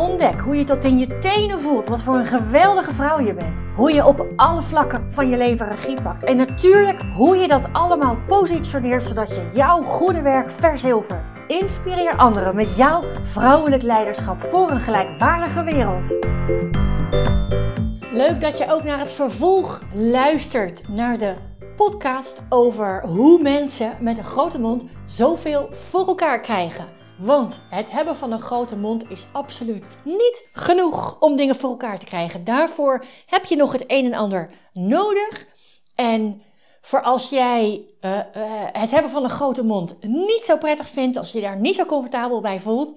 Ontdek hoe je tot in je tenen voelt wat voor een geweldige vrouw je bent. Hoe je op alle vlakken van je leven regie pakt. En natuurlijk hoe je dat allemaal positioneert zodat je jouw goede werk verzilvert. Inspireer anderen met jouw vrouwelijk leiderschap voor een gelijkwaardige wereld. Leuk dat je ook naar het vervolg luistert naar de podcast over hoe mensen met een grote mond zoveel voor elkaar krijgen. Want het hebben van een grote mond is absoluut niet genoeg om dingen voor elkaar te krijgen. Daarvoor heb je nog het een en ander nodig. En voor als jij uh, uh, het hebben van een grote mond niet zo prettig vindt, als je daar niet zo comfortabel bij voelt,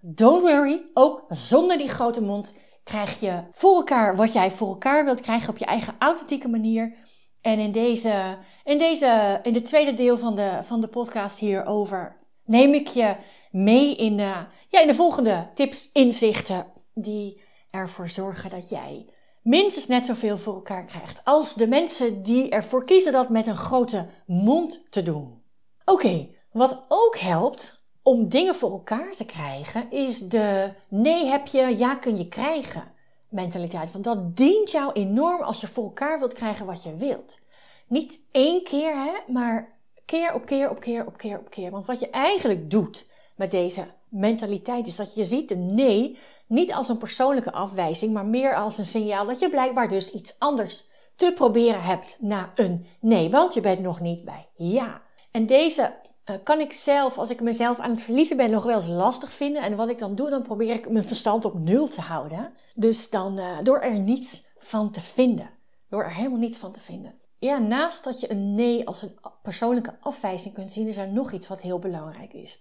don't worry. Ook zonder die grote mond krijg je voor elkaar wat jij voor elkaar wilt krijgen op je eigen authentieke manier. En in deze, in deze, in de tweede deel van de, van de podcast hierover neem ik je mee in de, ja, in de volgende tips, inzichten die ervoor zorgen dat jij minstens net zoveel voor elkaar krijgt als de mensen die ervoor kiezen dat met een grote mond te doen. Oké, wat ook helpt om dingen voor elkaar te krijgen is de nee heb je, ja kun je krijgen mentaliteit. Want dat dient jou enorm als je voor elkaar wilt krijgen wat je wilt. Niet één keer, hè, maar keer op keer op keer op keer op keer. Want wat je eigenlijk doet met deze mentaliteit is dat je ziet een nee niet als een persoonlijke afwijzing, maar meer als een signaal dat je blijkbaar dus iets anders te proberen hebt na een nee, want je bent nog niet bij ja. En deze uh, kan ik zelf, als ik mezelf aan het verliezen ben, nog wel eens lastig vinden. En wat ik dan doe, dan probeer ik mijn verstand op nul te houden. Dus dan uh, door er niets van te vinden. Door er helemaal niets van te vinden. Ja, naast dat je een nee als een persoonlijke afwijzing kunt zien, is er nog iets wat heel belangrijk is.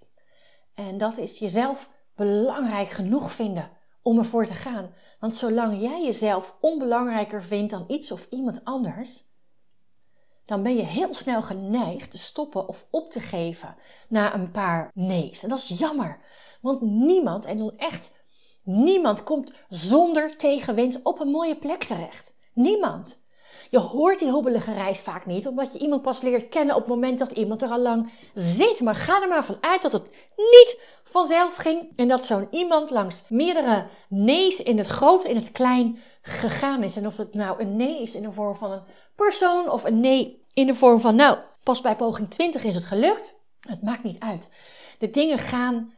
En dat is jezelf belangrijk genoeg vinden om ervoor te gaan. Want zolang jij jezelf onbelangrijker vindt dan iets of iemand anders, dan ben je heel snel geneigd te stoppen of op te geven na een paar nee's. En dat is jammer, want niemand, en dan echt niemand, komt zonder tegenwind op een mooie plek terecht. Niemand. Je hoort die hobbelige reis vaak niet, omdat je iemand pas leert kennen op het moment dat iemand er al lang zit. Maar ga er maar vanuit dat het niet vanzelf ging en dat zo'n iemand langs meerdere nee's in het groot en het klein gegaan is. En of het nou een nee is in de vorm van een persoon of een nee in de vorm van, nou, pas bij poging 20 is het gelukt. Het maakt niet uit. De dingen gaan,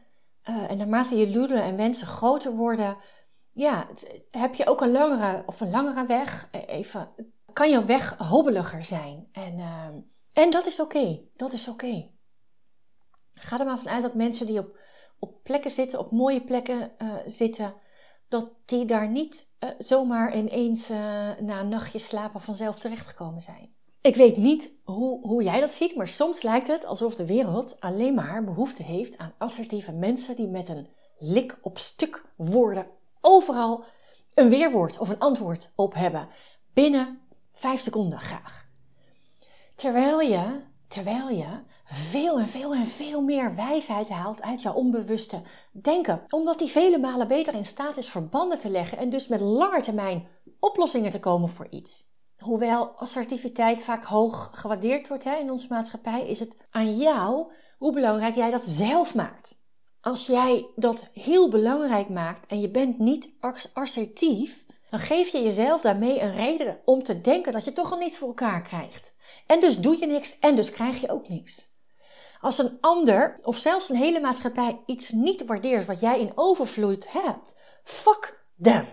uh, en naarmate je doelen en wensen groter worden, ja, heb je ook een langere of een langere weg. E-, even kan je weg hobbeliger zijn. En, uh, en dat is oké. Dat is oké. Ga er maar vanuit dat mensen die op, op plekken zitten, op mooie plekken uh, zitten, dat die daar niet uh, zomaar ineens uh, na een nachtje slapen vanzelf terechtgekomen zijn. Ik weet niet hoe, hoe jij dat ziet, maar soms lijkt het alsof de wereld alleen maar behoefte heeft aan assertieve mensen die met een lik op stuk woorden overal een weerwoord of een antwoord op hebben. Binnen Vijf seconden graag. Terwijl je, terwijl je veel en veel en veel meer wijsheid haalt uit jouw onbewuste denken. Omdat die vele malen beter in staat is verbanden te leggen en dus met lange termijn oplossingen te komen voor iets. Hoewel assertiviteit vaak hoog gewaardeerd wordt hè, in onze maatschappij, is het aan jou hoe belangrijk jij dat zelf maakt. Als jij dat heel belangrijk maakt en je bent niet assertief, dan geef je jezelf daarmee een reden om te denken dat je toch al niet voor elkaar krijgt. En dus doe je niks en dus krijg je ook niks. Als een ander of zelfs een hele maatschappij iets niet waardeert wat jij in overvloed hebt, fuck them.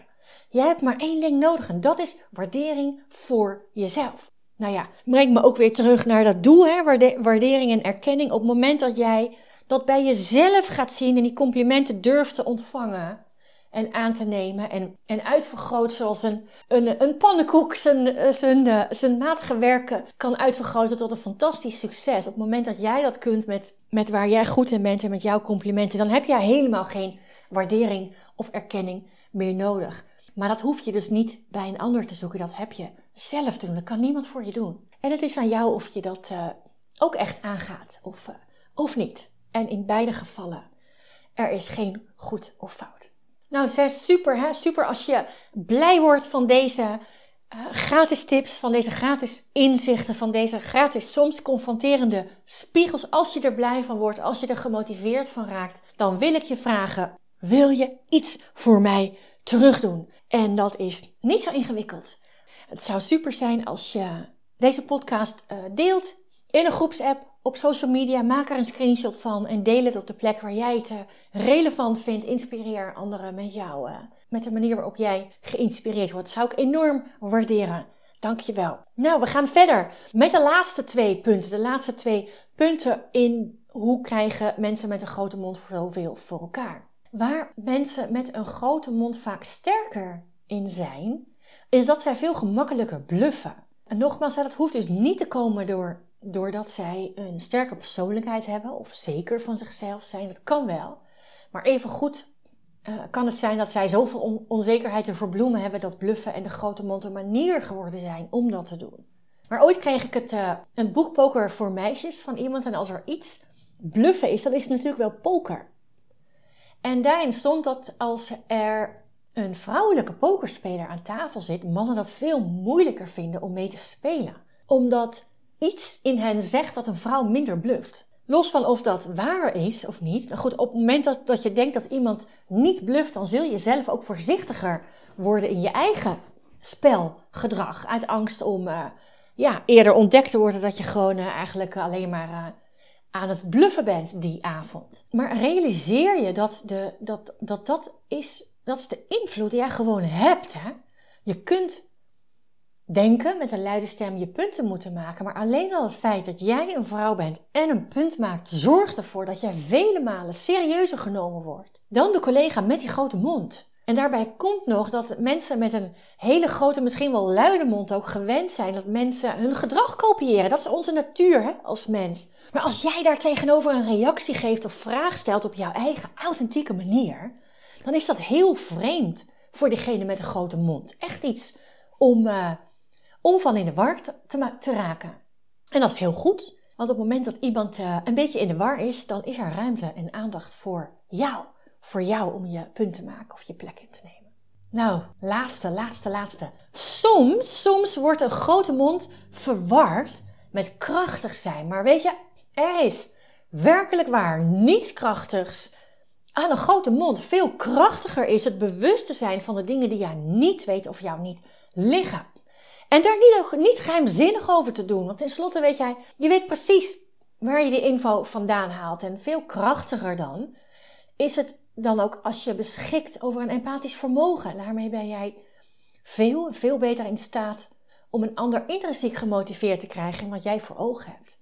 Jij hebt maar één ding nodig en dat is waardering voor jezelf. Nou ja, breng me ook weer terug naar dat doel, hè, waardering en erkenning. Op het moment dat jij dat bij jezelf gaat zien en die complimenten durft te ontvangen, en aan te nemen en, en uitvergroot zoals een, een, een pannenkoek zijn, zijn, eh, zijn matige werken kan uitvergroten tot een fantastisch succes. Op het moment dat jij dat kunt met, met waar jij goed in bent en met jouw complimenten, dan heb jij helemaal geen waardering of erkenning meer nodig. Maar dat hoef je dus niet bij een ander te zoeken, dat heb je zelf te doen. Dat kan niemand voor je doen. En het is aan jou of je dat, uh, ook echt aangaat of, of niet. En in beide gevallen, er is geen goed of fout. Nou, zes, super hè, super als je blij wordt van deze uh, gratis tips, van deze gratis inzichten, van deze gratis soms confronterende spiegels. Als je er blij van wordt, als je er gemotiveerd van raakt, dan wil ik je vragen, wil je iets voor mij terugdoen? En dat is niet zo ingewikkeld. Het zou super zijn als je deze podcast uh, deelt in een groepsapp, op social media. Maak er een screenshot van en deel het op de plek waar jij het uh, relevant vindt. Inspireer anderen met jou, uh, met de manier waarop jij geïnspireerd wordt. Zou ik enorm waarderen. Dankjewel. Nou, we gaan verder met de laatste twee punten. De laatste twee punten in hoe krijgen mensen met een grote mond zoveel voor elkaar. Waar mensen met een grote mond vaak sterker in zijn, is dat zij veel gemakkelijker bluffen. En nogmaals, dat hoeft dus niet te komen door, doordat zij een sterke persoonlijkheid hebben of zeker van zichzelf zijn. Dat kan wel. Maar even goed uh, kan het zijn dat zij zoveel on onzekerheid te verbloemen hebben dat bluffen en de grote mond een manier geworden zijn om dat te doen. Maar ooit kreeg ik het, uh, een boek Poker voor meisjes van iemand en als er iets bluffen is, dan is het natuurlijk wel poker. En daarin stond dat als er een vrouwelijke pokerspeler aan tafel zit, mannen dat veel moeilijker vinden om mee te spelen. Omdat iets in hen zegt dat een vrouw minder bluft. Los van of dat waar is of niet. Goed, op het moment dat, dat je denkt dat iemand niet bluft, dan zul je zelf ook voorzichtiger worden in je eigen spelgedrag. Uit angst om uh, ja, eerder ontdekt te worden dat je gewoon uh, eigenlijk alleen maar uh, aan het bluffen bent die avond. Maar realiseer je dat de, dat, dat, dat is dat is de invloed die jij gewoon hebt. Hè? Je kunt denken met een luide stem je punten moeten maken. Maar alleen al het feit dat jij een vrouw bent en een punt maakt, zorgt ervoor dat jij vele malen serieuzer genomen wordt dan de collega met die grote mond. En daarbij komt nog dat mensen met een hele grote, misschien wel luide mond ook gewend zijn dat mensen hun gedrag kopiëren. Dat is onze natuur hè, als mens. Maar als jij daar tegenover een reactie geeft of vraag stelt op jouw eigen authentieke manier, dan is dat heel vreemd voor degene met een grote mond. Echt iets om, uh, om van in de war te, te, raken. En dat is heel goed, want op het moment dat iemand uh, een beetje in de war is, dan is er ruimte en aandacht voor jou. Voor jou om je punt te maken of je plek in te nemen. Nou, laatste, laatste, laatste. Soms, soms wordt een grote mond verward met krachtig zijn. Maar weet je, er is werkelijk waar niets krachtigs aan een grote mond. Veel krachtiger is het bewust te zijn van de dingen die jij niet weet of jou niet liggen. En daar niet, niet geheimzinnig over te doen. Want tenslotte weet jij, je weet precies waar je die info vandaan haalt. En veel krachtiger dan is het dan ook als je beschikt over een empathisch vermogen. Daarmee ben jij veel, veel beter in staat om een ander intrinsiek gemotiveerd te krijgen in wat jij voor ogen hebt.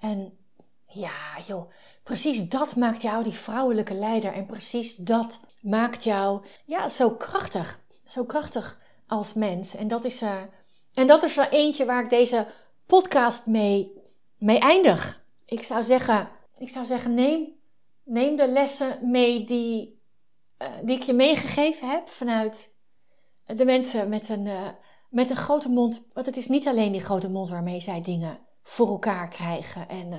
En ja, joh, precies dat maakt jou die vrouwelijke leider. En precies dat maakt jou ja, zo krachtig. Zo krachtig als mens. En dat is, uh, en dat is er eentje waar ik deze podcast mee, mee eindig. Ik zou zeggen, ik zou zeggen neem, neem de lessen mee die, uh, die ik je meegegeven heb vanuit de mensen met een, uh, met een grote mond. Want het is niet alleen die grote mond waarmee zij dingen voor elkaar krijgen en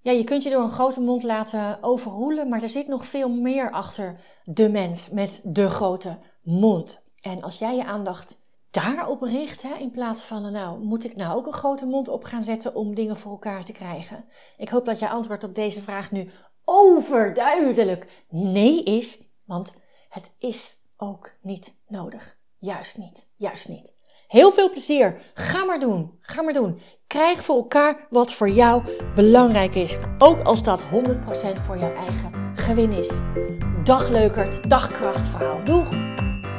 ja, je kunt je door een grote mond laten overroelen, maar er zit nog veel meer achter de mens met de grote mond. En als jij je aandacht daarop richt, hè, in plaats van, nou, moet ik nou ook een grote mond op gaan zetten om dingen voor elkaar te krijgen? Ik hoop dat je antwoord op deze vraag nu overduidelijk nee is, want het is ook niet nodig. Juist niet, juist niet. Heel veel plezier. Ga maar doen. Ga maar doen. Krijg voor elkaar wat voor jou belangrijk is. Ook als dat 100% voor jouw eigen gewin is. Dag leukert, dag krachtvrouw. Doeg!